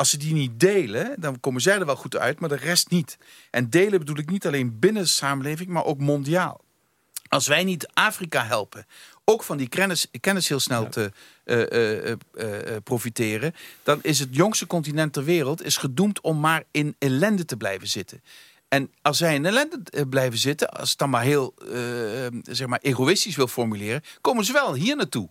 als ze die niet delen, dan komen zij er wel goed uit, maar de rest niet. En delen bedoel ik niet alleen binnen de samenleving, maar ook mondiaal. Als wij niet Afrika helpen, ook van die kennis, kennis heel snel te uh, profiteren, dan is het jongste continent ter wereld is gedoemd om maar in ellende te blijven zitten. En als zij in ellende blijven zitten, als het dan maar heel zeg maar egoïstisch wil formuleren, komen ze wel hier naartoe.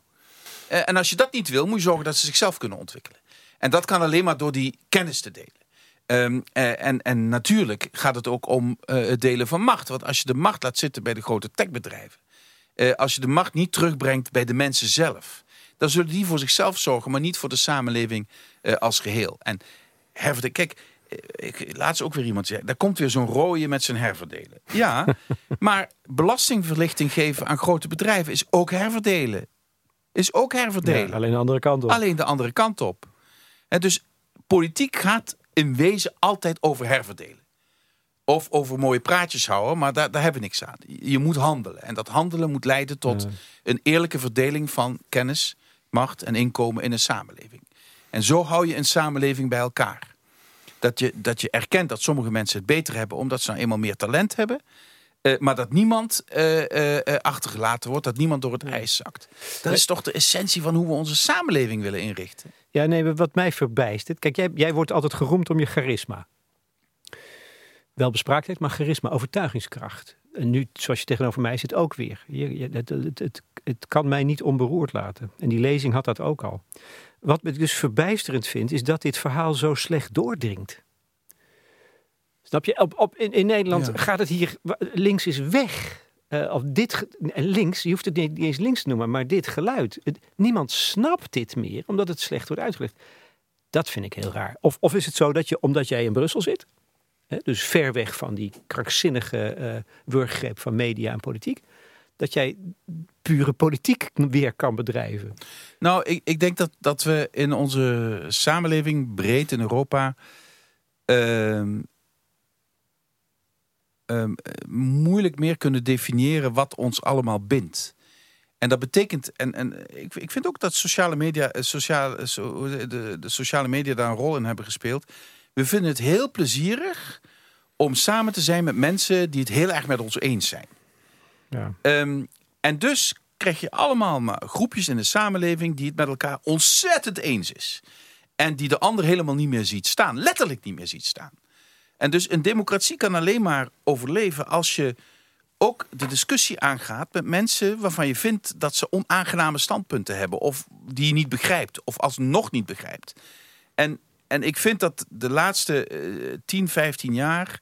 en als je dat niet wil, moet je zorgen dat ze zichzelf kunnen ontwikkelen. En dat kan alleen maar door die kennis te delen. Um, en, en natuurlijk gaat het ook om uh, het delen van macht. Want als je de macht laat zitten bij de grote techbedrijven... Uh, als je de macht niet terugbrengt bij de mensen zelf... dan zullen die voor zichzelf zorgen, maar niet voor de samenleving uh, als geheel. En herverdelen, kijk, ik, laatst ook weer iemand zeggen... daar komt weer zo'n rooie met zijn herverdelen. Ja, maar belastingverlichting geven aan grote bedrijven... is ook herverdelen. Is ook herverdelen. Ja, alleen de andere kant op. Alleen de andere kant op. En dus politiek gaat in wezen altijd over herverdelen. Of over mooie praatjes houden, maar daar, daar hebben we niks aan. Je moet handelen. En dat handelen moet leiden tot een eerlijke verdeling van kennis, macht en inkomen in een samenleving. En zo hou je een samenleving bij elkaar. Dat je, dat je erkent dat sommige mensen het beter hebben omdat ze nou eenmaal meer talent hebben. Uh, maar dat niemand uh, uh, achtergelaten wordt, dat niemand door het ijs zakt. Dat is toch de essentie van hoe we onze samenleving willen inrichten. Ja, nee, wat mij verbijstert. Kijk, jij, jij wordt altijd geroemd om je charisma. Wel bespraaktheid, maar charisma, overtuigingskracht. En nu, zoals je tegenover mij zit, ook weer. Je, het, het, het, het kan mij niet onberoerd laten. En die lezing had dat ook al. Wat ik dus verbijsterend vind, is dat dit verhaal zo slecht doordringt. Snap je? Op, op, in, in Nederland gaat het hier, links is weg. Uh, of dit, links, je hoeft het niet, eens links te noemen, maar dit geluid. niemand snapt dit meer, omdat het slecht wordt uitgelegd. Dat vind ik heel raar. Of, of is het zo dat je, omdat jij in Brussel zit, hè, dus ver weg van die krankzinnige uh, wurggreep van media en politiek, dat jij pure politiek weer kan bedrijven? Nou, ik, ik denk dat, dat we in onze samenleving breed in Europa. Uh, um, moeilijk meer kunnen definiëren wat ons allemaal bindt. En dat betekent, en, en ik, ik vind ook dat sociale media, eh, sociale, eh, de, de sociale media daar een rol in hebben gespeeld. We vinden het heel plezierig om samen te zijn met mensen die het heel erg met ons eens zijn. Ja. Um, en dus krijg je allemaal maar groepjes in de samenleving die het met elkaar ontzettend eens is. En die de ander helemaal niet meer ziet staan. Letterlijk niet meer ziet staan. En dus een democratie kan alleen maar overleven als je ook de discussie aangaat met mensen waarvan je vindt dat ze onaangename standpunten hebben. Of die je niet begrijpt. Of alsnog niet begrijpt. En, en ik vind dat de laatste uh, 10, 15 jaar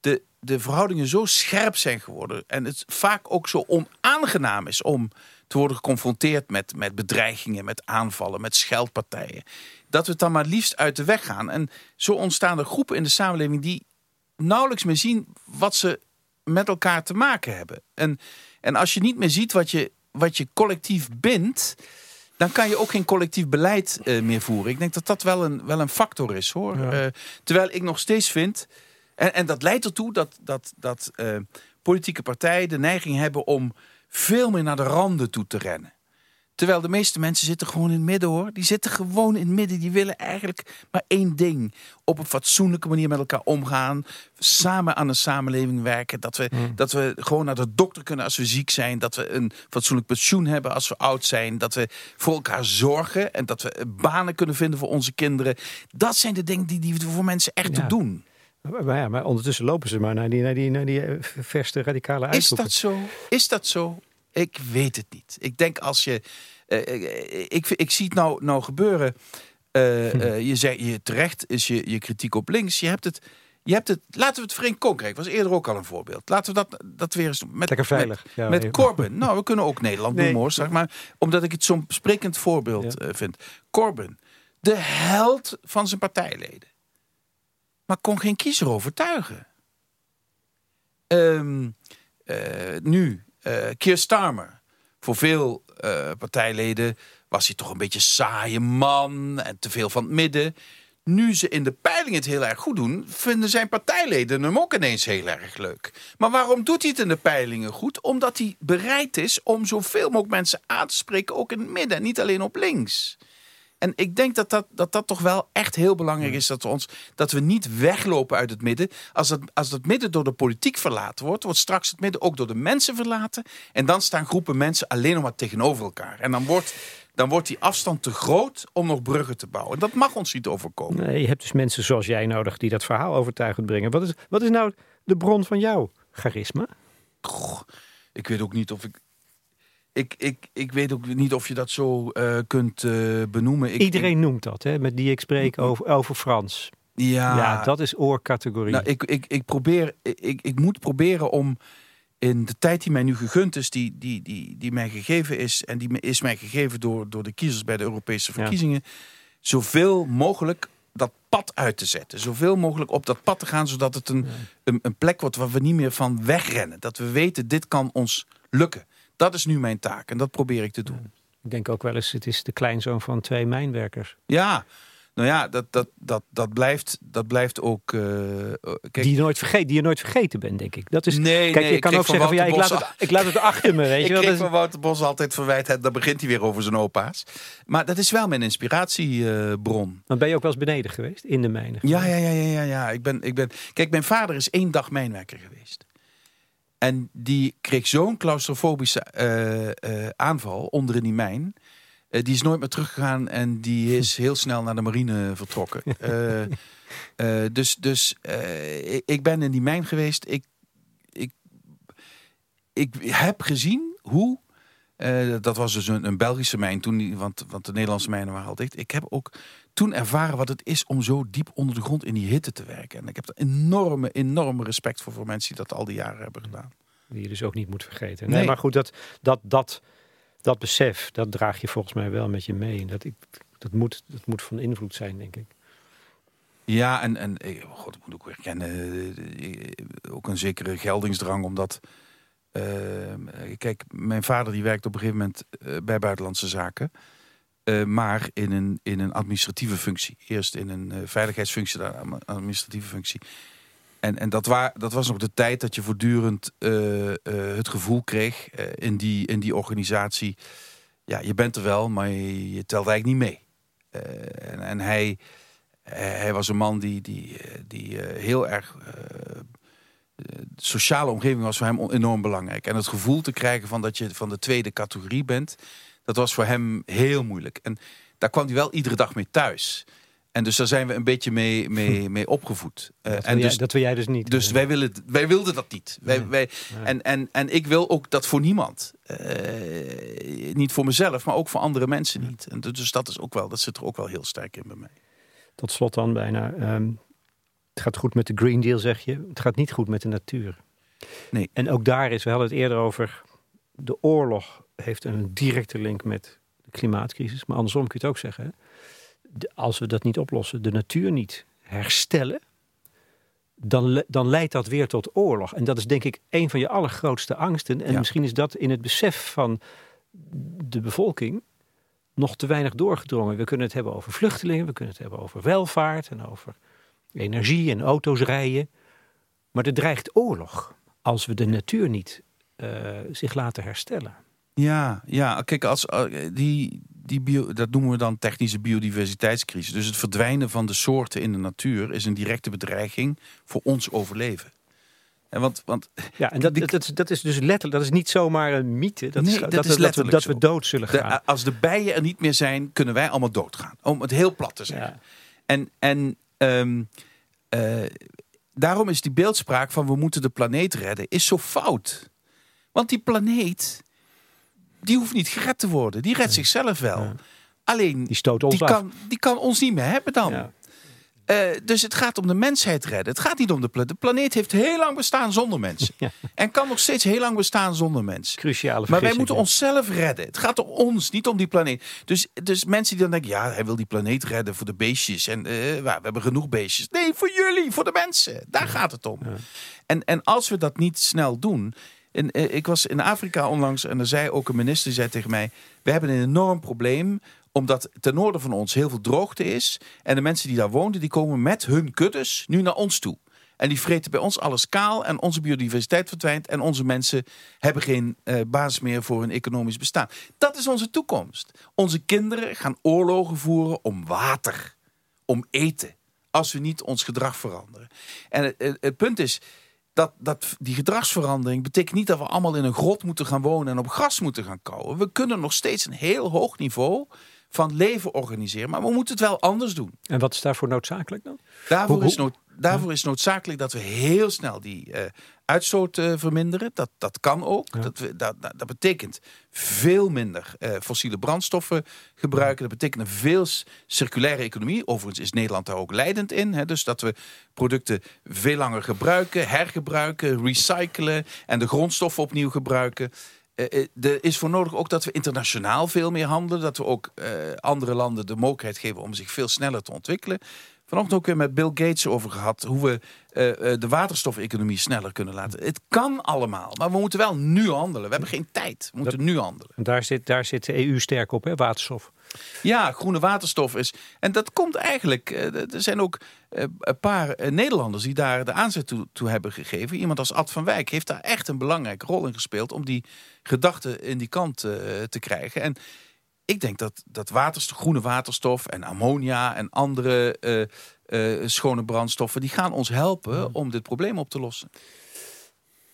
de, de verhoudingen zo scherp zijn geworden. En het vaak ook zo onaangenaam is om te worden geconfronteerd met, met bedreigingen, met aanvallen, met scheldpartijen dat we het dan maar liefst uit de weg gaan. En zo ontstaan er groepen in de samenleving die nauwelijks meer zien wat ze met elkaar te maken hebben. En, en als je niet meer ziet wat je, wat je collectief bindt, dan kan je ook geen collectief beleid uh, meer voeren. Ik denk dat dat wel een, wel een factor is hoor. Uh, terwijl ik nog steeds vind. En, en dat leidt ertoe dat, dat, dat uh, politieke partijen de neiging hebben om veel meer naar de randen toe te rennen. Terwijl de meeste mensen zitten gewoon in het midden hoor. Die zitten gewoon in het midden. Die willen eigenlijk maar één ding. Op een fatsoenlijke manier met elkaar omgaan. Samen aan een samenleving werken. Dat we, hmm. dat we gewoon naar de dokter kunnen als we ziek zijn. Dat we een fatsoenlijk pensioen hebben als we oud zijn. Dat we voor elkaar zorgen. En dat we banen kunnen vinden voor onze kinderen. Dat zijn de dingen die, die voor mensen echt te doen. Maar, ja, maar ondertussen lopen ze maar naar die, naar die, naar die eh, verste radicale uitroepen. Is dat zo? Is dat zo? Ik weet het niet. Ik denk als je. Uh, ik, ik zie het nou, nou gebeuren. Uh, uh, je zei je terecht is je, je kritiek op links. Je hebt het. Je hebt het, laten we het vreemd concreet. Was eerder ook al een voorbeeld. Laten we dat, dat weer eens met, Lekker veilig. Met, ja, met Corbyn. Nou, we kunnen ook Nederland nee. noemen hoor. Zeg maar, omdat ik het zo'n sprekend voorbeeld ja. vind. Corbyn, de held van zijn partijleden. Maar kon geen kiezer overtuigen. Um, nu, uh, Keir Starmer. Voor veel uh, partijleden was hij toch een beetje saaie man en te veel van het midden. Nu ze in de peiling het heel erg goed doen, vinden zijn partijleden hem ook ineens heel erg leuk. Maar waarom doet hij het in de peilingen goed? Omdat hij bereid is om zoveel mogelijk mensen aan te spreken, ook in het midden, niet alleen op links. En ik denk dat dat, dat dat toch wel echt heel belangrijk is. Dat we, ons, dat we niet weglopen uit het midden. Als het, als het midden door de politiek verlaten wordt, wordt straks het midden ook door de mensen verlaten. En dan staan groepen mensen alleen nog maar tegenover elkaar. En dan wordt, dan wordt die afstand te groot om nog bruggen te bouwen. Dat mag ons niet overkomen. Nee, je hebt dus mensen zoals jij nodig die dat verhaal overtuigend brengen. Wat is, wat is nou de bron van jouw charisma? Goh, ik weet ook niet of ik ik, ik, ik weet ook niet of je dat zo uh, kunt uh, benoemen. Ik, Iedereen noemt dat, hè, met die ik spreek over, over Frans. Ja, ja dat is oorcategorie. Nou, ik, ik, ik, probeer, ik, ik moet proberen om in de tijd die mij nu gegund is, die, die, die, die mij gegeven is, en die is mij gegeven door, door de kiezers bij de Europese verkiezingen, ja. zoveel mogelijk dat pad uit te zetten. Zoveel mogelijk op dat pad te gaan, zodat het een, een, een plek wordt waar we niet meer van wegrennen. Dat we weten, dit kan ons lukken. Dat is nu mijn taak en dat probeer ik te doen. Ik denk ook wel eens, het is de kleinzoon van twee mijnwerkers. Ja, nou ja, dat, dat, dat, dat, blijft, dat blijft ook. Uh, kijk, die, je nooit vergeet, die je nooit vergeten bent, denk ik. Dat is, nee, kijk, nee, je kan ook zeggen van ja, ik laat, het, ik laat het achter me. Weet ik je wel? kreeg van Wouter Bos altijd verwijt, dan begint hij weer over zijn opa's. Maar dat is wel mijn inspiratiebron. Uh, maar ben je ook wel eens beneden geweest, in de mijnen? Ja, ja, ja, ja, ja, ja. Ik ben, ik ben, kijk, mijn vader is één dag mijnwerker geweest. En die kreeg zo'n claustrofobische uh, uh, aanval onder in die mijn. Uh, die is nooit meer teruggegaan en die is heel snel naar de marine vertrokken. dus dus ik, ik, ben in die mijn geweest. Ik, ik, ik heb gezien hoe. Dat was dus een, een, Belgische mijn toen, want, want de Nederlandse mijnen waren al dicht. Ik heb ook toen ervaren wat het is om zo diep onder de grond in die hitte te werken. En ik heb er enorme, enorme respect voor voor mensen die dat al die jaren hebben gedaan. Die je dus ook niet moet vergeten. Nee, maar goed, dat, dat, dat, dat besef, dat draag je volgens mij wel met je mee. Dat, ik, dat, moet, dat moet van invloed zijn, denk ik. Ja, en, en eh, God, ik moet ook herkennen, eh, ook een zekere geldingsdrang, omdat... Uh, kijk, mijn vader die werkt op een gegeven moment uh, bij Buitenlandse Zaken. Uh, maar in een, in een administratieve functie. Eerst in een uh, veiligheidsfunctie, dan een administratieve functie. En, en dat, dat was nog de tijd dat je voortdurend het gevoel kreeg in, die, in die organisatie. Ja, je bent er wel, maar je, je telt eigenlijk niet mee. en, en hij, hij was een man die, die, die heel erg de sociale omgeving was voor hem enorm belangrijk. En het gevoel te krijgen van dat je van de tweede categorie bent, dat was voor hem heel moeilijk. En daar kwam hij wel iedere dag mee thuis. En dus daar zijn we een beetje mee, mee, mee opgevoed. Uh, dat, en dus, jij, dat wil jij dus niet. Dus wij, willen, wij wilden dat niet. Wij, wij, En, en, en ik wil ook dat voor niemand. Uh, niet voor mezelf, maar ook voor andere mensen niet. En dus dat, is ook wel, dat zit er ook wel heel sterk in bij mij. Tot slot dan bijna. Um, het gaat goed met de Green Deal, zeg je. Het gaat niet goed met de natuur. Nee. En ook daar is, we hadden het eerder over... de oorlog heeft een directe link met de klimaatcrisis. Maar andersom kun je het ook zeggen. Hè? als we dat niet oplossen, de natuur niet herstellen, dan, dan leidt dat weer tot oorlog. En dat is denk ik een van je allergrootste angsten. En misschien is dat in het besef van de bevolking nog te weinig doorgedrongen. We kunnen het hebben over vluchtelingen, we kunnen het hebben over welvaart en over energie en auto's rijden. Maar er dreigt oorlog als we de natuur niet uh, zich laten herstellen. Ja, ja, kijk, als, uh, die, die bio, dat noemen we dan technische biodiversiteitscrisis. Dus het verdwijnen van de soorten in de natuur is een directe bedreiging voor ons overleven. En want, want, ja, en dat, dat, dat, dat, is dus letterlijk, dat is niet zomaar een mythe. Dat nee, is, dat, dat, is letterlijk dat, we, dat we dood zullen gaan. De, als de bijen er niet meer zijn, kunnen wij allemaal doodgaan. Om het heel plat te zeggen. Ja. En, en um, uh, daarom is die beeldspraak van we moeten de planeet redden, is zo fout. Want die planeet, die hoeft niet gered te worden. Die redt zichzelf wel. Alleen, die, stoot ons die, kan, die kan ons niet meer hebben dan. Ja. Uh, dus het gaat om de mensheid redden. Het gaat niet om de planeet. De planeet heeft heel lang bestaan zonder mensen. Ja. En kan nog steeds heel lang bestaan zonder mensen. Cruciale Maar wij moeten onszelf redden. Het gaat om ons, niet om die planeet. Dus, dus mensen die dan denken, ja, hij wil die planeet redden voor de beestjes. En uh, we hebben genoeg beestjes. Nee, voor jullie, voor de mensen. Daar gaat het om. En, en als we dat niet snel doen, in, uh, ik was in Afrika onlangs en er zei ook een minister die zei tegen mij: We hebben een enorm probleem omdat ten noorden van ons heel veel droogte is. En de mensen die daar woonden, die komen met hun kuddes nu naar ons toe. En die vreten bij ons alles kaal en onze biodiversiteit verdwijnt en onze mensen hebben geen uh, basis meer voor hun economisch bestaan. Dat is onze toekomst. Onze kinderen gaan oorlogen voeren om water, om eten, als we niet ons gedrag veranderen. En het, het punt is, dat, dat, die gedragsverandering betekent niet dat we allemaal in een grot moeten gaan wonen en op gras moeten gaan kouwen. We kunnen nog steeds een heel hoog niveau van leven organiseren, maar we moeten het wel anders doen. En wat is daarvoor noodzakelijk dan? Daarvoor, is, nood, daarvoor is noodzakelijk dat we heel snel die uh, uitstoot uh, verminderen. Dat, dat kan ook. Dat, we, dat, dat, betekent veel minder uh, fossiele brandstoffen gebruiken. Dat betekent een veel circulaire economie. Overigens is Nederland daar ook leidend in. Hè, dus dat we producten veel langer gebruiken, hergebruiken, recyclen en de grondstoffen opnieuw gebruiken. Er is voor nodig ook dat we internationaal veel meer handelen. Dat we ook andere landen de mogelijkheid geven om zich veel sneller te ontwikkelen vanochtend ook weer met Bill Gates over gehad. Hoe we uh, de waterstofeconomie sneller kunnen laten. Het kan allemaal, maar we moeten wel nu handelen. We hebben geen tijd. We moeten nu handelen. Daar zit, daar zit de EU sterk op, hè, waterstof. Ja, groene waterstof is. En dat komt eigenlijk. Er zijn ook een paar Nederlanders die daar de aanzet toe, toe, hebben gegeven. Iemand als Ad van Wijk heeft daar echt een belangrijke rol in gespeeld. om die gedachten in die kant te krijgen. En ik denk dat, dat waterstof, groene waterstof en ammonia en andere uh, uh, schone brandstoffen, die gaan ons helpen om dit probleem op te lossen.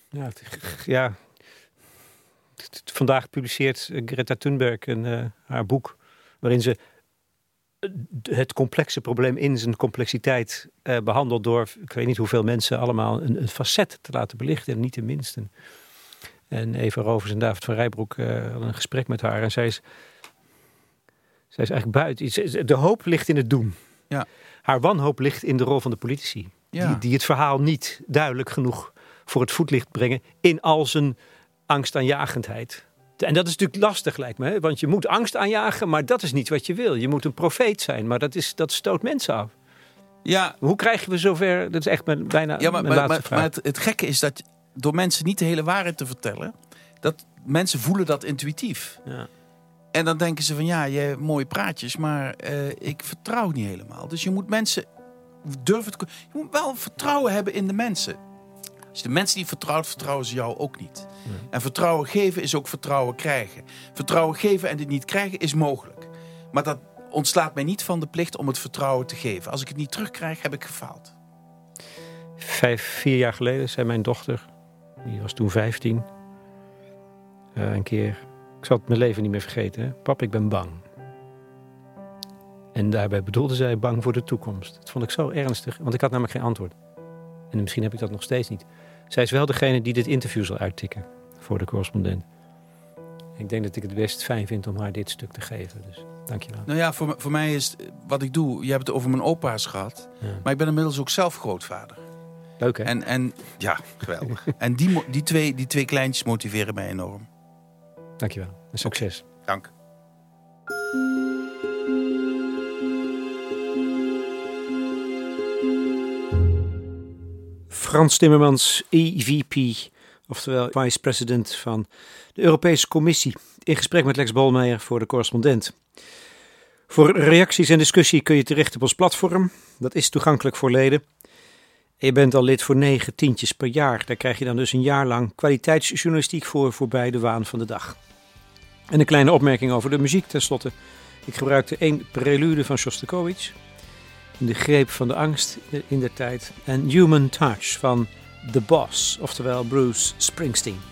Ja, ja. vandaag publiceert Greta Thunberg een, uh, haar boek waarin ze het complexe probleem in zijn complexiteit behandelt door, ik weet niet hoeveel mensen allemaal een, een facet te laten belichten en niet de minste. En Eva Rovers en David van Rijbroek hadden een gesprek met haar en zij is zij is eigenlijk buiten. De hoop ligt in het doen. Ja. Haar wanhoop ligt in de rol van de politici. Die, die het verhaal niet duidelijk genoeg voor het voetlicht brengen in al zijn angstaanjagendheid. En dat is natuurlijk lastig, lijkt me. Want je moet angst aanjagen, maar dat is niet wat je wil. Je moet een profeet zijn, maar dat, is, dat stoot mensen af. Ja. Hoe krijgen we zover? Dat is echt mijn, bijna ja, maar, mijn maar, laatste vraag. Maar het, het gekke is dat door mensen niet de hele waarheid te vertellen... dat mensen voelen dat intuïtief. Ja. En dan denken ze van ja, je hebt mooie praatjes, maar uh, ik vertrouw niet helemaal. Dus je moet mensen durven te. Je moet wel vertrouwen hebben in de mensen. Als je de mensen die vertrouwt, vertrouwen ze jou ook niet. En vertrouwen geven is ook vertrouwen krijgen. Vertrouwen geven en dit niet krijgen is mogelijk. Maar dat ontslaat mij niet van de plicht om het vertrouwen te geven. Als ik het niet terugkrijg, heb ik gefaald. Vijf, vier jaar geleden zei mijn dochter, die was toen vijftien, uh, een keer ik zal het mijn leven niet meer vergeten. Pap, ik ben bang. En daarbij bedoelde zij bang voor de toekomst. Dat vond ik zo ernstig, want ik had namelijk geen antwoord. En misschien heb ik dat nog steeds niet. Zij is wel degene die dit interview zal uittikken voor de correspondent. Ik denk dat ik het best fijn vind om haar dit stuk te geven. Dus dankjewel. Nou ja, voor, voor mij is wat ik doe. Je hebt het over mijn opa's gehad. Maar ik ben inmiddels ook zelf grootvader. Leuk hè? En, en ja, geweldig. en die, die, twee, die twee kleintjes motiveren mij enorm. Dankjewel. En succes. Dank. Frans Timmermans, EVP, oftewel vice president van de Europese Commissie, in gesprek met Lex Bolmeijer voor de correspondent. Voor reacties en discussie kun je terecht op ons platform. Dat is toegankelijk voor leden. je bent al lid voor negen tientjes per jaar. Daar krijg je dan dus een jaar lang kwaliteitsjournalistiek voor voorbij de waan van de dag. En een kleine opmerking over de muziek tenslotte. Ik gebruikte één prelude van Shostakovich. De greep van de angst in de tijd. En Human Touch van The Boss, oftewel Bruce Springsteen.